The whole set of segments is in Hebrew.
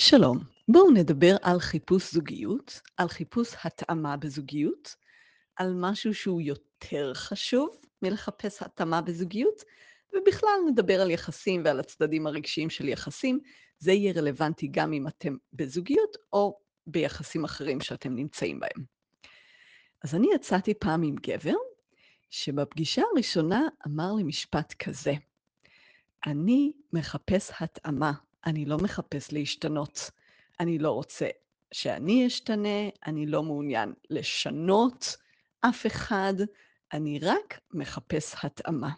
שלום, בואו נדבר על חיפוש זוגיות, על חיפוש התאמה בזוגיות, על משהו שהוא יותר חשוב מלחפש התאמה בזוגיות, ובכלל נדבר על יחסים ועל הצדדים הרגשיים של יחסים. זה יהיה רלוונטי גם אם אתם בזוגיות או ביחסים אחרים שאתם נמצאים בהם. אז אני יצאתי פעם עם גבר, שבפגישה הראשונה אמר לי משפט כזה, אני מחפש התאמה, אני לא מחפש להשתנות. אני לא רוצה שאני אשתנה, אני לא מעוניין לשנות אף אחד, אני רק מחפש התאמה.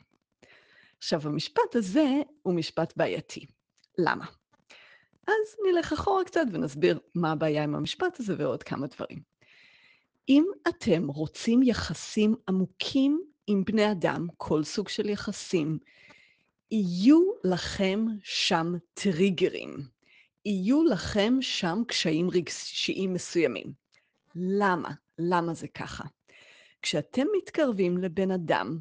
עכשיו, המשפט הזה הוא משפט בעייתי. למה? אז נלך אחורה קצת ונסביר מה הבעיה עם המשפט הזה ועוד כמה דברים. אם אתם רוצים יחסים עמוקים עם בני אדם, כל סוג של יחסים, יהיו לכם שם טריגרים. יהיו לכם שם קשיים רגשיים מסוימים. למה? למה זה ככה? כשאתם מתקרבים לבן אדם,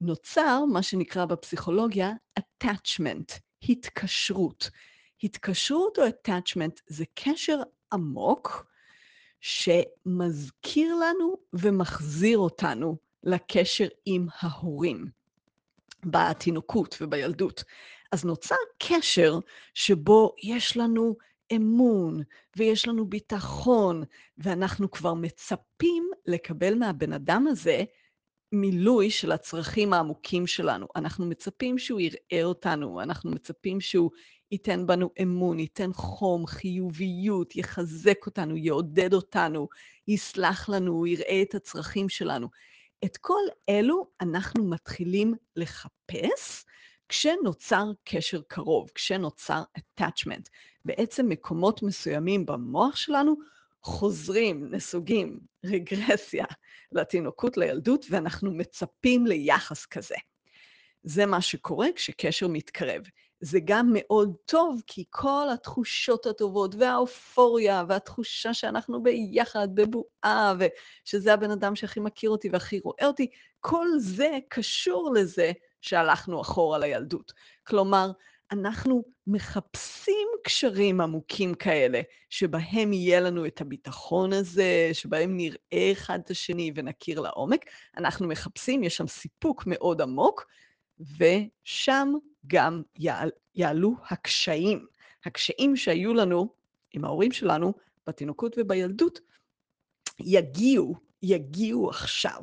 נוצר מה שנקרא בפסיכולוגיה attachment, התקשרות. התקשרות או attachment זה קשר עמוק שמזכיר לנו ומחזיר אותנו לקשר עם ההורים. בתינוקות ובילדות. אז נוצר קשר שבו יש לנו אמון ויש לנו ביטחון, ואנחנו כבר מצפים לקבל מהבן אדם הזה מילוי של הצרכים העמוקים שלנו. אנחנו מצפים שהוא יראה אותנו, אנחנו מצפים שהוא ייתן בנו אמון, ייתן חום, חיוביות, יחזק אותנו, יעודד אותנו, יסלח לנו, יראה את הצרכים שלנו. את כל אלו אנחנו מתחילים לחפש כשנוצר קשר קרוב, כשנוצר attachment. בעצם מקומות מסוימים במוח שלנו חוזרים, נסוגים, רגרסיה לתינוקות, לילדות, ואנחנו מצפים ליחס כזה. זה מה שקורה כשקשר מתקרב. זה גם מאוד טוב, כי כל התחושות הטובות והאופוריה והתחושה שאנחנו ביחד, בבועה, ושזה הבן אדם שהכי מכיר אותי והכי רואה אותי, כל זה קשור לזה שהלכנו אחורה לילדות. כלומר, אנחנו מחפשים קשרים עמוקים כאלה, שבהם יהיה לנו את הביטחון הזה, שבהם נראה אחד את השני ונכיר לעומק. אנחנו מחפשים, יש שם סיפוק מאוד עמוק, ושם גם יעל, יעלו הקשיים. הקשיים שהיו לנו עם ההורים שלנו בתינוקות ובילדות, יגיעו, יגיעו עכשיו.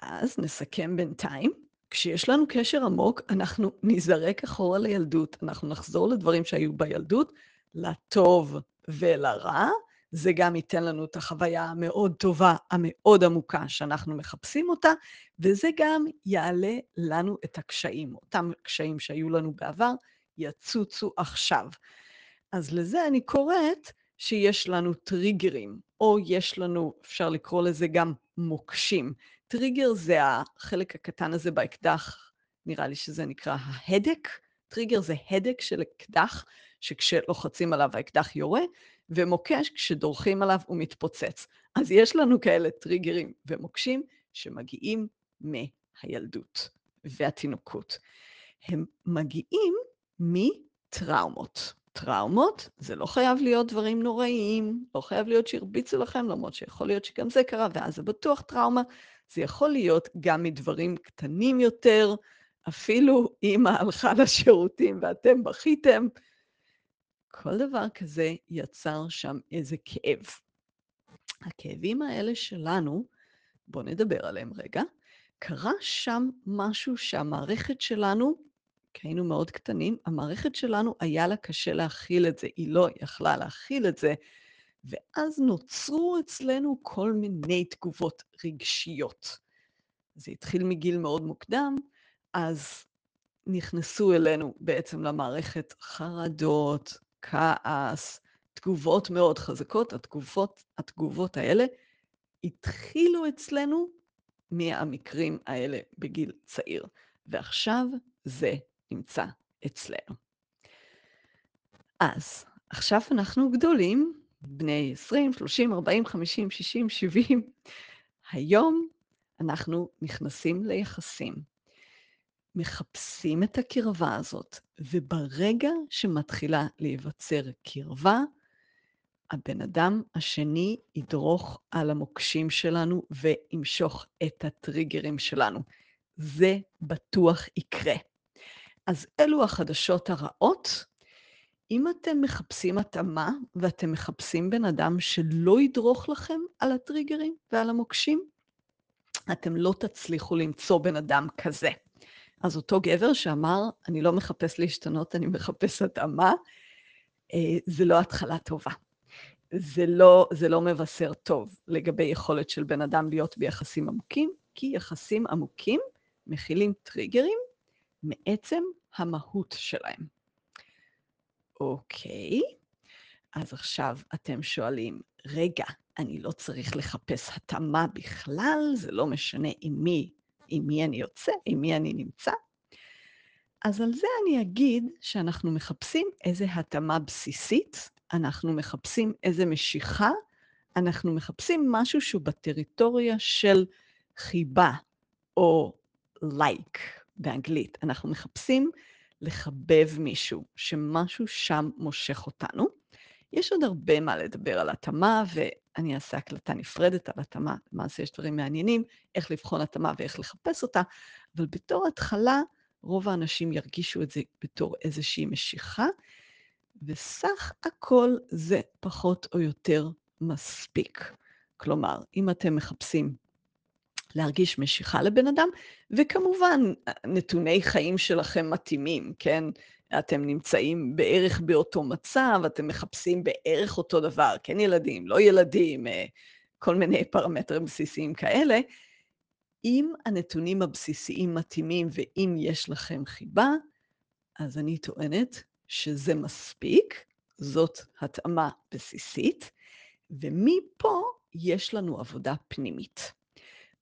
אז נסכם בינתיים. כשיש לנו קשר עמוק, אנחנו נזרק אחורה לילדות, אנחנו נחזור לדברים שהיו בילדות, לטוב ולרע, זה גם ייתן לנו את החוויה המאוד טובה, המאוד עמוקה שאנחנו מחפשים אותה, וזה גם יעלה לנו את הקשיים. אותם קשיים שהיו לנו בעבר יצוצו עכשיו. אז לזה אני קוראת שיש לנו טריגרים, או יש לנו, אפשר לקרוא לזה גם מוקשים. טריגר זה החלק הקטן הזה באקדח, נראה לי שזה נקרא ההדק. טריגר זה הדק של אקדח, שכשלוחצים עליו האקדח יורה, ומוקש, כשדורכים עליו הוא מתפוצץ. אז יש לנו כאלה טריגרים ומוקשים שמגיעים מהילדות והתינוקות. הם מגיעים מטראומות. טראומות זה לא חייב להיות דברים נוראיים, לא חייב להיות שהרביצו לכם, למרות שיכול להיות שגם זה קרה, ואז זה בטוח טראומה. זה יכול להיות גם מדברים קטנים יותר, אפילו אמא הלכה לשירותים ואתם בכיתם, כל דבר כזה יצר שם איזה כאב. הכאבים האלה שלנו, בואו נדבר עליהם רגע, קרה שם משהו שהמערכת שלנו, כי היינו מאוד קטנים, המערכת שלנו היה לה קשה להכיל את זה, היא לא יכלה להכיל את זה, ואז נוצרו אצלנו כל מיני תגובות רגשיות. זה התחיל מגיל מאוד מוקדם, אז נכנסו אלינו בעצם למערכת חרדות, כעס, תגובות מאוד חזקות, התגובות, התגובות האלה התחילו אצלנו מהמקרים האלה בגיל צעיר, ועכשיו זה נמצא אצלנו. אז עכשיו אנחנו גדולים, בני 20, 30, 40, 50, 60, 70. היום אנחנו נכנסים ליחסים. מחפשים את הקרבה הזאת, וברגע שמתחילה להיווצר קרבה, הבן אדם השני ידרוך על המוקשים שלנו וימשוך את הטריגרים שלנו. זה בטוח יקרה. אז אלו החדשות הרעות. אם אתם מחפשים התאמה ואתם מחפשים בן אדם שלא ידרוך לכם על הטריגרים ועל המוקשים, אתם לא תצליחו למצוא בן אדם כזה. אז אותו גבר שאמר, אני לא מחפש להשתנות, אני מחפש התאמה, אה, זה לא התחלה טובה. זה לא, זה לא מבשר טוב לגבי יכולת של בן אדם להיות ביחסים עמוקים, כי יחסים עמוקים מכילים טריגרים מעצם המהות שלהם. אוקיי, אז עכשיו אתם שואלים, רגע, אני לא צריך לחפש התאמה בכלל, זה לא משנה עם מי, עם מי אני יוצא, עם מי אני נמצא? אז על זה אני אגיד שאנחנו מחפשים איזו התאמה בסיסית, אנחנו מחפשים איזו משיכה, אנחנו מחפשים משהו שהוא בטריטוריה של חיבה, או לייק like באנגלית. אנחנו מחפשים לחבב מישהו, שמשהו שם מושך אותנו. יש עוד הרבה מה לדבר על התאמה, ואני אעשה הקלטה נפרדת על התאמה, למעשה יש דברים מעניינים, איך לבחון התאמה ואיך לחפש אותה, אבל בתור התחלה, רוב האנשים ירגישו את זה בתור איזושהי משיכה, וסך הכל זה פחות או יותר מספיק. כלומר, אם אתם מחפשים להרגיש משיכה לבן אדם, וכמובן, נתוני חיים שלכם מתאימים, כן? אתם נמצאים בערך באותו מצב, אתם מחפשים בערך אותו דבר, כן ילדים, לא ילדים, אה, כל מיני פרמטרים בסיסיים כאלה. אם הנתונים הבסיסיים מתאימים ואם יש לכם חיבה, אז אני טוענת שזה מספיק, זאת התאמה בסיסית, ומפה יש לנו עבודה פנימית.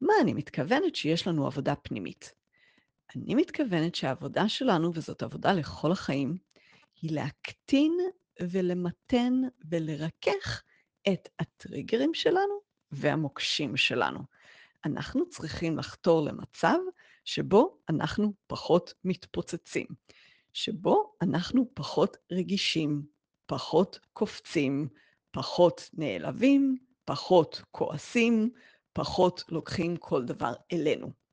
מה אני מתכוונת שיש לנו עבודה פנימית? אני מתכוונת שהעבודה שלנו, וזאת עבודה לכל החיים, היא להקטין ולמתן ולרכך את הטריגרים שלנו והמוקשים שלנו. אנחנו צריכים לחתור למצב שבו אנחנו פחות מתפוצצים, שבו אנחנו פחות רגישים, פחות קופצים, פחות נעלבים, פחות כועסים, פחות לוקחים כל דבר אלינו.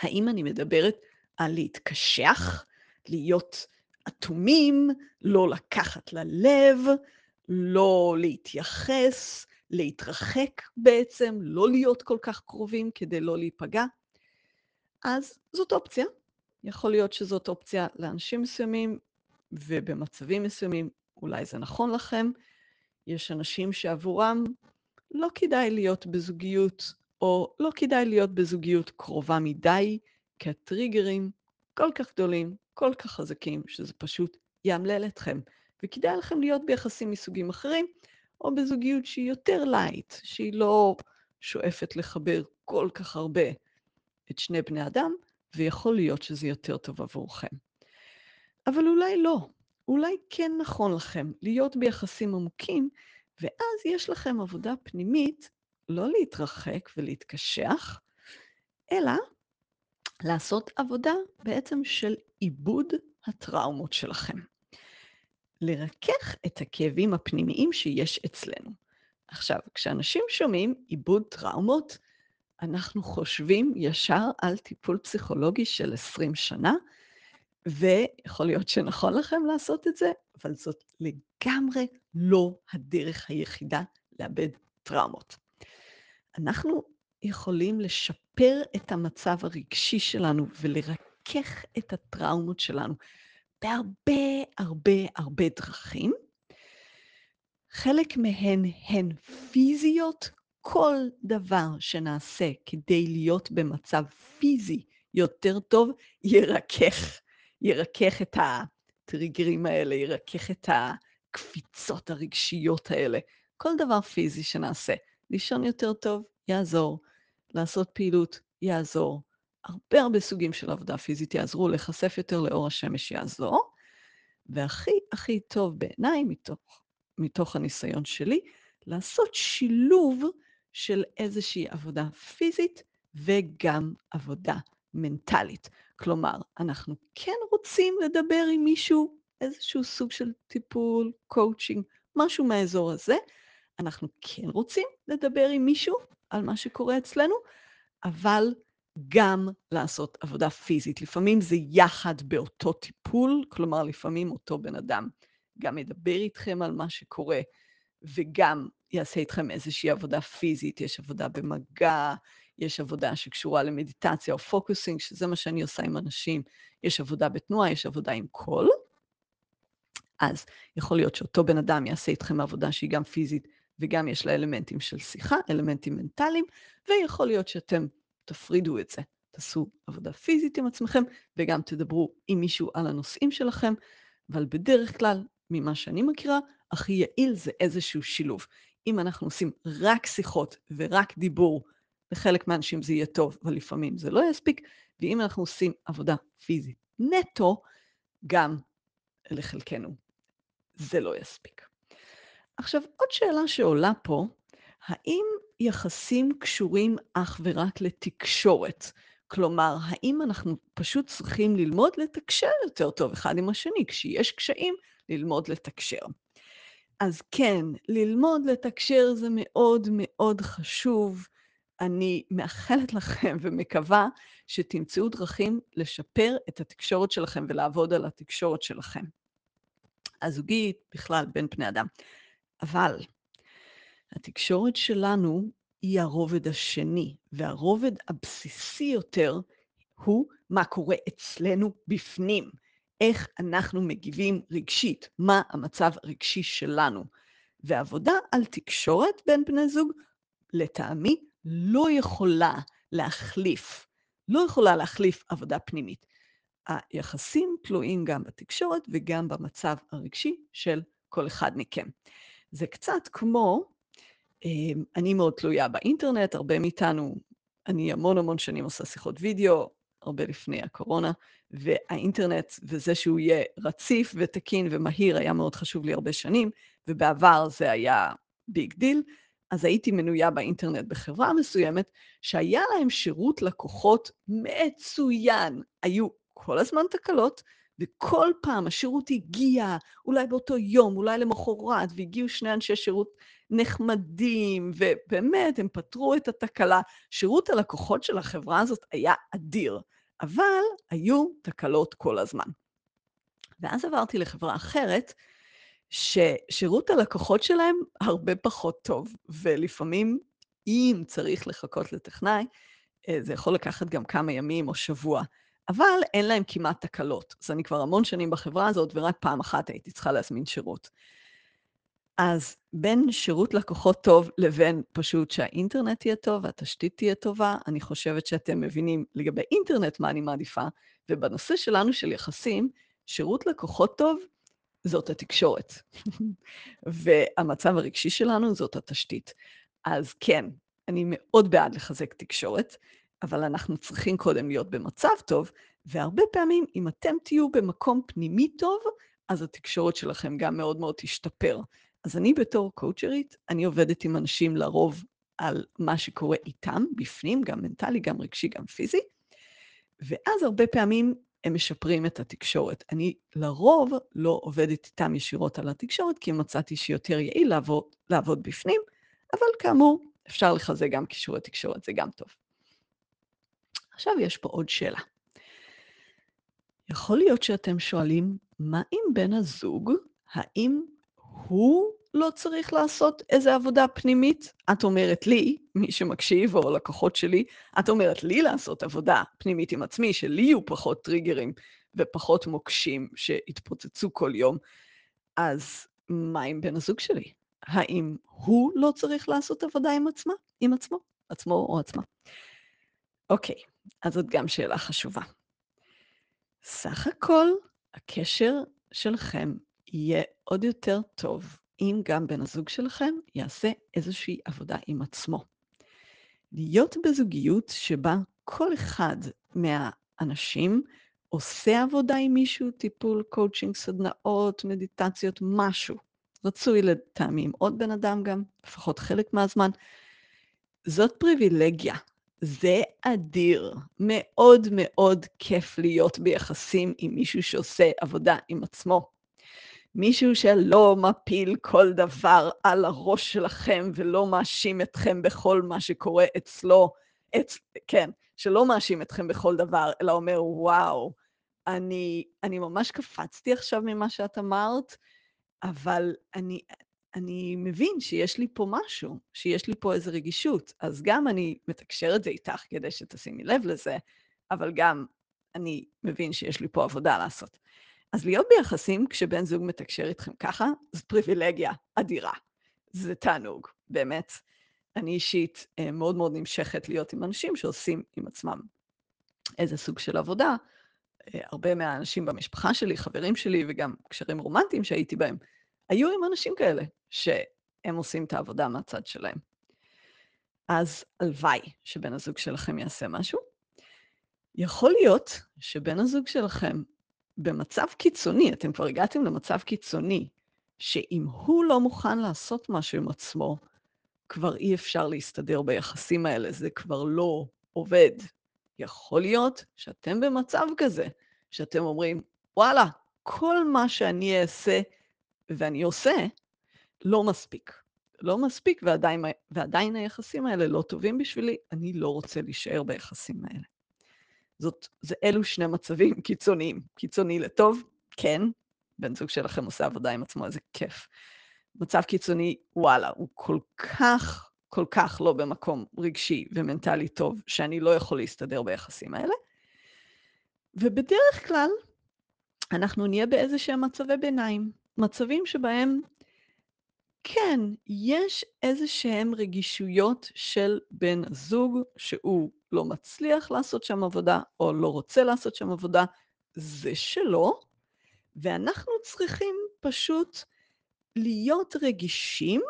האם אני מדברת על להתקשח, להיות אטומים, לא לקחת ללב, לא להתייחס, להתרחק בעצם, לא להיות כל כך קרובים כדי לא להיפגע? אז זאת אופציה. יכול להיות שזאת אופציה לאנשים מסוימים, ובמצבים מסוימים אולי זה נכון לכם. יש אנשים שעבורם לא כדאי להיות בזוגיות, או לא כדאי להיות בזוגיות קרובה מדי, כי הטריגרים כל כך גדולים, כל כך חזקים, שזה פשוט יאמלל אתכם. וכדאי לכם להיות ביחסים מסוגים אחרים, או בזוגיות שהיא יותר light, שהיא לא שואפת לחבר כל כך הרבה את שני בני אדם, ויכול להיות שזה יותר טוב עבורכם. אבל אולי לא, אולי כן נכון לכם להיות ביחסים עמוקים, ואז יש לכם עבודה פנימית לא להתרחק ולהתקשח, אלא לעשות עבודה בעצם של עיבוד הטראומות שלכם. לרכך את הכאבים הפנימיים שיש אצלנו. עכשיו, כשאנשים שומעים עיבוד טראומות, אנחנו חושבים ישר על טיפול פסיכולוגי של 20 שנה, ויכול להיות שנכון לכם לעשות את זה, אבל זאת לגמרי לא הדרך היחידה לאבד טראומות. אנחנו יכולים לשפר את המצב הרגשי שלנו ולרכך את הטראומות שלנו בהרבה הרבה הרבה דרכים. חלק מהן הן פיזיות, כל דבר שנעשה כדי להיות במצב פיזי יותר טוב, ירכך, ירכך את הטריגרים האלה, ירכך את הקפיצות הרגשיות האלה. כל דבר פיזי שנעשה. לישון יותר טוב, יעזור. לעשות פעילות, יעזור. הרבה הרבה סוגים של עבודה פיזית יעזרו, להיחשף יותר לאור השמש יעזור. והכי הכי טוב בעיניי, מתוך, מתוך הניסיון שלי, לעשות שילוב של איזושהי עבודה פיזית וגם עבודה מנטלית. כלומר, אנחנו כן רוצים לדבר עם מישהו, איזשהו סוג של טיפול, קואוצ'ינג, משהו מהאזור הזה. אנחנו כן רוצים לדבר עם מישהו על מה שקורה אצלנו, אבל גם לעשות עבודה פיזית. לפעמים זה יחד באותו טיפול, כלומר, לפעמים אותו בן אדם גם ידבר איתכם על מה שקורה, וגם יעשה איתכם איזושהי עבודה פיזית, יש עבודה במגע, יש עבודה שקשורה למדיטציה או פוקוסינג, שזה מה שאני עושה עם אנשים, יש עבודה בתנועה, יש עבודה עם קול. אז יכול להיות שאותו בן אדם יעשה איתכם עבודה שהיא גם פיזית וגם יש לה אלמנטים של שיחה, אלמנטים מנטליים, ויכול להיות שאתם תפרידו את זה. תעשו עבודה פיזית עם עצמכם וגם תדברו עם מישהו על הנושאים שלכם, אבל בדרך כלל, ממה שאני מכירה, הכי יעיל זה איזשהו שילוב. אם אנחנו עושים רק שיחות ורק דיבור, לחלק מהאנשים זה יהיה טוב, אבל לפעמים זה לא יספיק, ואם אנחנו עושים עבודה פיזית נטו, גם לחלקנו זה לא יספיק. עכשיו, עוד שאלה שעולה פה, האם יחסים קשורים אך ורק לתקשורת? כלומר, האם אנחנו פשוט צריכים ללמוד לתקשר יותר טוב אחד עם השני? כשיש קשיים, ללמוד לתקשר. אז כן, ללמוד לתקשר זה מאוד מאוד חשוב. אני מאחלת לכם ומקווה שתמצאו דרכים לשפר את התקשורת שלכם ולעבוד על התקשורת שלכם. הזוגית, בכלל, בין בני אדם. אבל התקשורת שלנו היא הרובד השני, והרובד הבסיסי יותר הוא מה קורה אצלנו בפנים. איך אנחנו מגיבים רגשית, מה המצב הרגשי שלנו. ועבודה על תקשורת בין בני זוג, לטעמי, לא יכולה להחליף, לא יכולה להחליף עבודה פנימית. היחסים תלויים גם בתקשורת וגם במצב הרגשי של כל אחד מכם. זה קצת כמו, אמ, אני מאוד תלויה באינטרנט, הרבה מאיתנו, אני המון המון שנים עושה שיחות וידאו, הרבה לפני הקורונה, והאינטרנט וזה שהוא יהיה רציף ותקין ומהיר היה מאוד חשוב לי הרבה שנים, ובעבר זה היה big deal. אז הייתי מנויה באינטרנט בחברה מסוימת, שהיה להם שירות לקוחות מצוין. היו כל הזמן תקלות, וכל פעם השירות הגיע, אולי באותו יום, אולי למחרת, והגיעו שני אנשי שירות נחמדים, ובאמת, הם פתרו את התקלה. שירות הלקוחות של החברה הזאת היה אדיר, אבל היו תקלות כל הזמן. ואז עברתי לחברה אחרת, ששירות הלקוחות שלהם הרבה פחות טוב, ולפעמים, אם צריך לחכות לטכנאי, אה, זה יכול לקחת גם כמה ימים או שבוע. אבל אין להם כמעט תקלות. אז אני כבר המון שנים בחברה הזאת, ורק פעם אחת הייתי צריכה להזמין שירות. אז בין שירות לקוחות טוב לבין פשוט שהאינטרנט יהיה טוב והתשתית תהיה טובה, אני חושבת שאתם מבינים לגבי אינטרנט מה אני מעדיפה, ובנושא שלנו של יחסים, שירות לקוחות טוב זאת התקשורת. והמצב הרגשי שלנו זאת התשתית. אז כן, אני מאוד בעד לחזק תקשורת, אבל אנחנו צריכים קודם להיות במצב טוב, והרבה פעמים, אם אתם תהיו במקום פנימי טוב, אז התקשורת שלכם גם מאוד מאוד תשתפר. אז אני בתור קואוצ'רית, אני עובדת עם אנשים לרוב על מה שקורה איתם, בפנים, גם מנטלי, גם רגשי, גם פיזי, ואז הרבה פעמים הם משפרים את התקשורת. אני לרוב לא עובדת איתם ישירות על התקשורת, כי מצאתי שיותר יעיל לעבוד, לעבוד בפנים, אבל כאמור, אפשר לחזק גם קישורי תקשורת, זה גם טוב. עכשיו יש פה עוד שאלה. יכול להיות שאתם שואלים, מה עם בן הזוג? האם הוא לא צריך לעשות איזה עבודה פנימית? את אומרת לי, מי שמקשיב, או לקוחות שלי, את אומרת לי לעשות עבודה פנימית עם עצמי, שלי יהיו פחות טריגרים ופחות מוקשים שיתפוצצו כל יום. אז מה עם בן הזוג שלי? האם הוא לא צריך לעשות עבודה עם עצמה? עם עצמו? עצמו או עצמה? אוקיי, אז זאת גם שאלה חשובה. סך הכל, הקשר שלכם יהיה עוד יותר טוב אם גם בן הזוג שלכם יעשה איזושהי עבודה עם עצמו. להיות בזוגיות שבה כל אחד מהאנשים עושה עבודה עם מישהו, טיפול, קואוצ'ינג, סדנאות, מדיטציות, משהו. רצוי לטעמי עם עוד בן אדם גם, לפחות חלק מהזמן. זאת פריבילגיה. זה אדיר. מאוד מאוד כיף להיות ביחסים עם מישהו שעושה עבודה עם עצמו. מישהו שלא מפיל כל דבר על הראש שלכם ולא מאשים אתכם בכל מה שקורה אצלו, אצ... כן, שלא מאשים אתכם בכל דבר, אלא אומר, וואו, אני, אני ממש קפצתי עכשיו ממה שאת אמרת, אבל אני, אני מבין שיש לי פה משהו, שיש לי פה איזו רגישות, אז גם אני מתקשר את זה איתך כדי שתשימי לב לזה, אבל גם אני מבין שיש לי פה עבודה לעשות. אז להיות ביחסים כשבן זוג מתקשר איתכם ככה, זו פריבילגיה אדירה. זה תענוג, באמת. אני אישית אה, מאוד מאוד נמשכת להיות עם אנשים שעושים עם עצמם איזה סוג של עבודה. אה, הרבה מהאנשים במשפחה שלי, חברים שלי וגם קשרים רומנטיים שהייתי בהם, היו עם אנשים כאלה, שהם עושים את העבודה מהצד שלהם. אז הלוואי שבן הזוג שלכם יעשה משהו. יכול להיות שבן הזוג שלכם במצב קיצוני, אתם כבר הגעתם למצב קיצוני, שאם הוא לא מוכן לעשות משהו עם עצמו, כבר אי אפשר להסתדר ביחסים האלה, זה כבר לא עובד. יכול להיות שאתם במצב כזה, שאתם אומרים, וואלה, כל מה שאני אעשה ואני עושה, לא מספיק. לא מספיק, ועדיין, ועדיין היחסים האלה לא טובים בשבילי, אני לא רוצה להישאר ביחסים האלה. זאת, זה אלו שני מצבים קיצוניים. קיצוני לטוב, כן, בן זוג שלכם עושה עבודה עם עצמו, איזה כיף. מצב קיצוני, וואלה, הוא כל כך, כל כך לא במקום רגשי ומנטלי טוב, שאני לא יכול להסתדר ביחסים האלה. ובדרך כלל, אנחנו נהיה באיזה שהם מצבי ביניים. מצבים שבהם, כן, יש איזה שהם רגישויות של בן הזוג, שהוא לא מצליח לעשות שם עבודה, או לא רוצה לעשות שם עבודה, זה שלו, ואנחנו צריכים פשוט להיות רגישים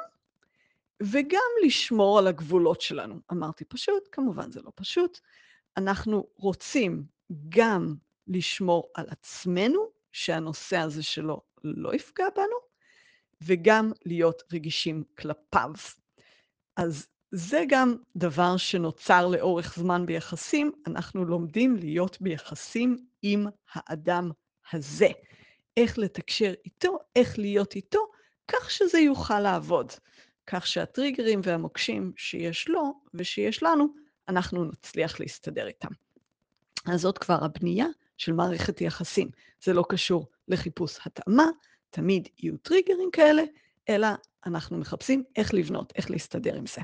וגם לשמור על הגבולות שלנו. אמרתי פשוט, כמובן זה לא פשוט. אנחנו רוצים גם לשמור על עצמנו, שהנושא הזה שלו לא יפגע בנו, וגם להיות רגישים כלפיו. אז זה גם דבר שנוצר לאורך זמן ביחסים, אנחנו לומדים להיות ביחסים עם האדם הזה. איך לתקשר איתו, איך להיות איתו, כך שזה יוכל לעבוד. כך שהטריגרים והמוקשים שיש לו ושיש לנו, אנחנו נצליח להסתדר איתם. אז זאת כבר הבנייה של מערכת יחסים. זה לא קשור לחיפוש התאמה, תמיד יהיו טריגרים כאלה, אלא אנחנו מחפשים איך לבנות, איך להסתדר עם זה.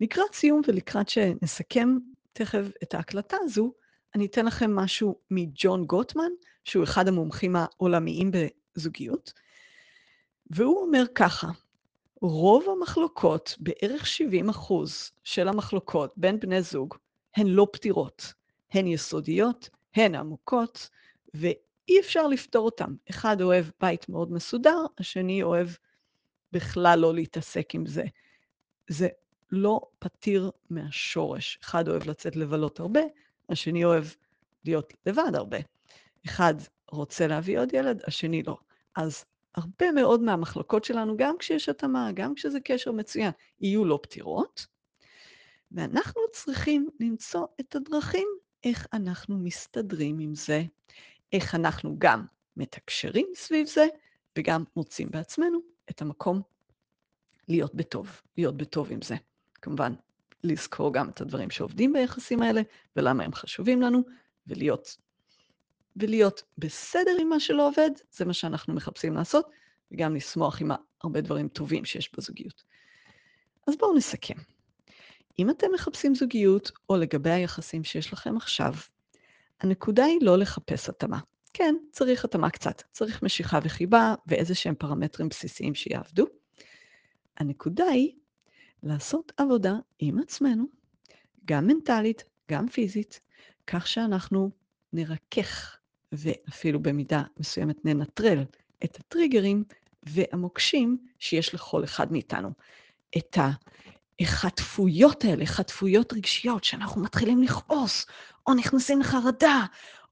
לקראת סיום ולקראת שנסכם תכף את ההקלטה הזו, אני אתן לכם משהו מג'ון גוטמן, שהוא אחד המומחים העולמיים בזוגיות, והוא אומר ככה, רוב המחלוקות, בערך 70 אחוז של המחלוקות בין בני זוג, הן לא פתירות, הן יסודיות, הן עמוקות, ואי אפשר לפתור אותן. אחד אוהב בית מאוד מסודר, השני אוהב בכלל לא להתעסק עם זה. זה לא פתיר מהשורש. אחד אוהב לצאת לבלות הרבה, השני אוהב להיות לבד הרבה. אחד רוצה להביא עוד ילד, השני לא. אז הרבה מאוד מהמחלקות שלנו, גם כשיש התאמה, גם כשזה קשר מצוין, יהיו לא פתירות, ואנחנו צריכים למצוא את הדרכים איך אנחנו מסתדרים עם זה, איך אנחנו גם מתקשרים סביב זה, וגם מוצאים בעצמנו את המקום להיות בטוב, להיות בטוב עם זה. כמובן, לזכור גם את הדברים שעובדים ביחסים האלה, ולמה הם חשובים לנו, ולהיות, ולהיות בסדר עם מה שלא עובד, זה מה שאנחנו מחפשים לעשות, וגם לשמוח עם הרבה דברים טובים שיש בזוגיות. אז בואו נסכם. אם אתם מחפשים זוגיות, או לגבי היחסים שיש לכם עכשיו, הנקודה היא לא לחפש התאמה. כן, צריך התאמה קצת, צריך משיכה וחיבה ואיזה שהם פרמטרים בסיסיים שיעבדו. הנקודה היא לעשות עבודה עם עצמנו, גם מנטלית, גם פיזית, כך שאנחנו נרכך ואפילו במידה מסוימת ננטרל את הטריגרים והמוקשים שיש לכל אחד מאיתנו. את החטפויות האלה, חטפויות רגשיות, שאנחנו מתחילים לכעוס, או נכנסים לחרדה,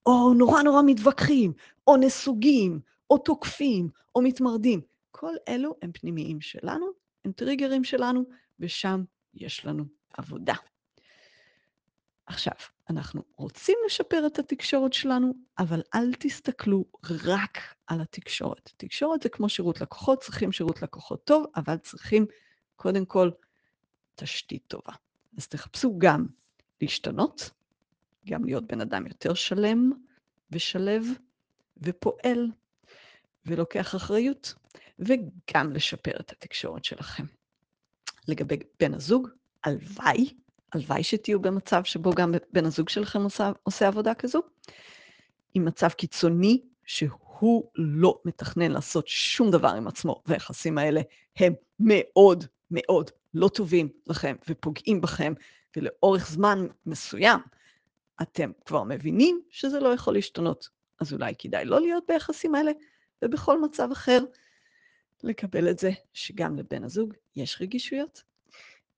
או נורא נורא מתווכחים, או נסוגים, או תוקפים, או מתמרדים. כל אלו הם פנימיים שלנו, הם טריגרים שלנו, ושם יש לנו עבודה. עכשיו, אנחנו רוצים לשפר את התקשורת שלנו, אבל אל תסתכלו רק על התקשורת. תקשורת זה כמו שירות לקוחות, צריכים שירות לקוחות טוב, אבל צריכים קודם כל תשתית טובה. אז תחפשו גם להשתנות, גם להיות בן אדם יותר שלם ושלב ופועל ולוקח אחריות, וגם לשפר את התקשורת שלכם. לגבי בן הזוג, הלוואי, הלוואי שתהיו במצב שבו גם בן הזוג שלכם עושה, עושה עבודה כזו, עם מצב קיצוני שהוא לא מתכנן לעשות שום דבר עם עצמו, והיחסים האלה הם מאוד מאוד לא טובים לכם ופוגעים בכם, ולאורך זמן מסוים אתם כבר מבינים שזה לא יכול להשתנות. אז אולי כדאי לא להיות ביחסים האלה, ובכל מצב אחר לקבל את זה שגם לבן הזוג יש רגישויות,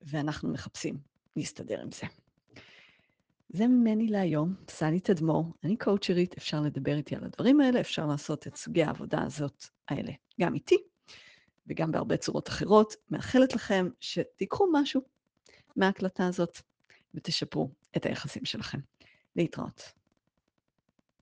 ואנחנו מחפשים להסתדר עם זה. זה ממני להיום, סני תדמור, אני קואוצ'רית, אפשר לדבר איתי על הדברים האלה, אפשר לעשות את סוגי העבודה הזאת האלה גם איתי, וגם בהרבה צורות אחרות. מאחלת לכם שתיקחו משהו מההקלטה הזאת ותשפרו את היחסים שלכם. להתראות.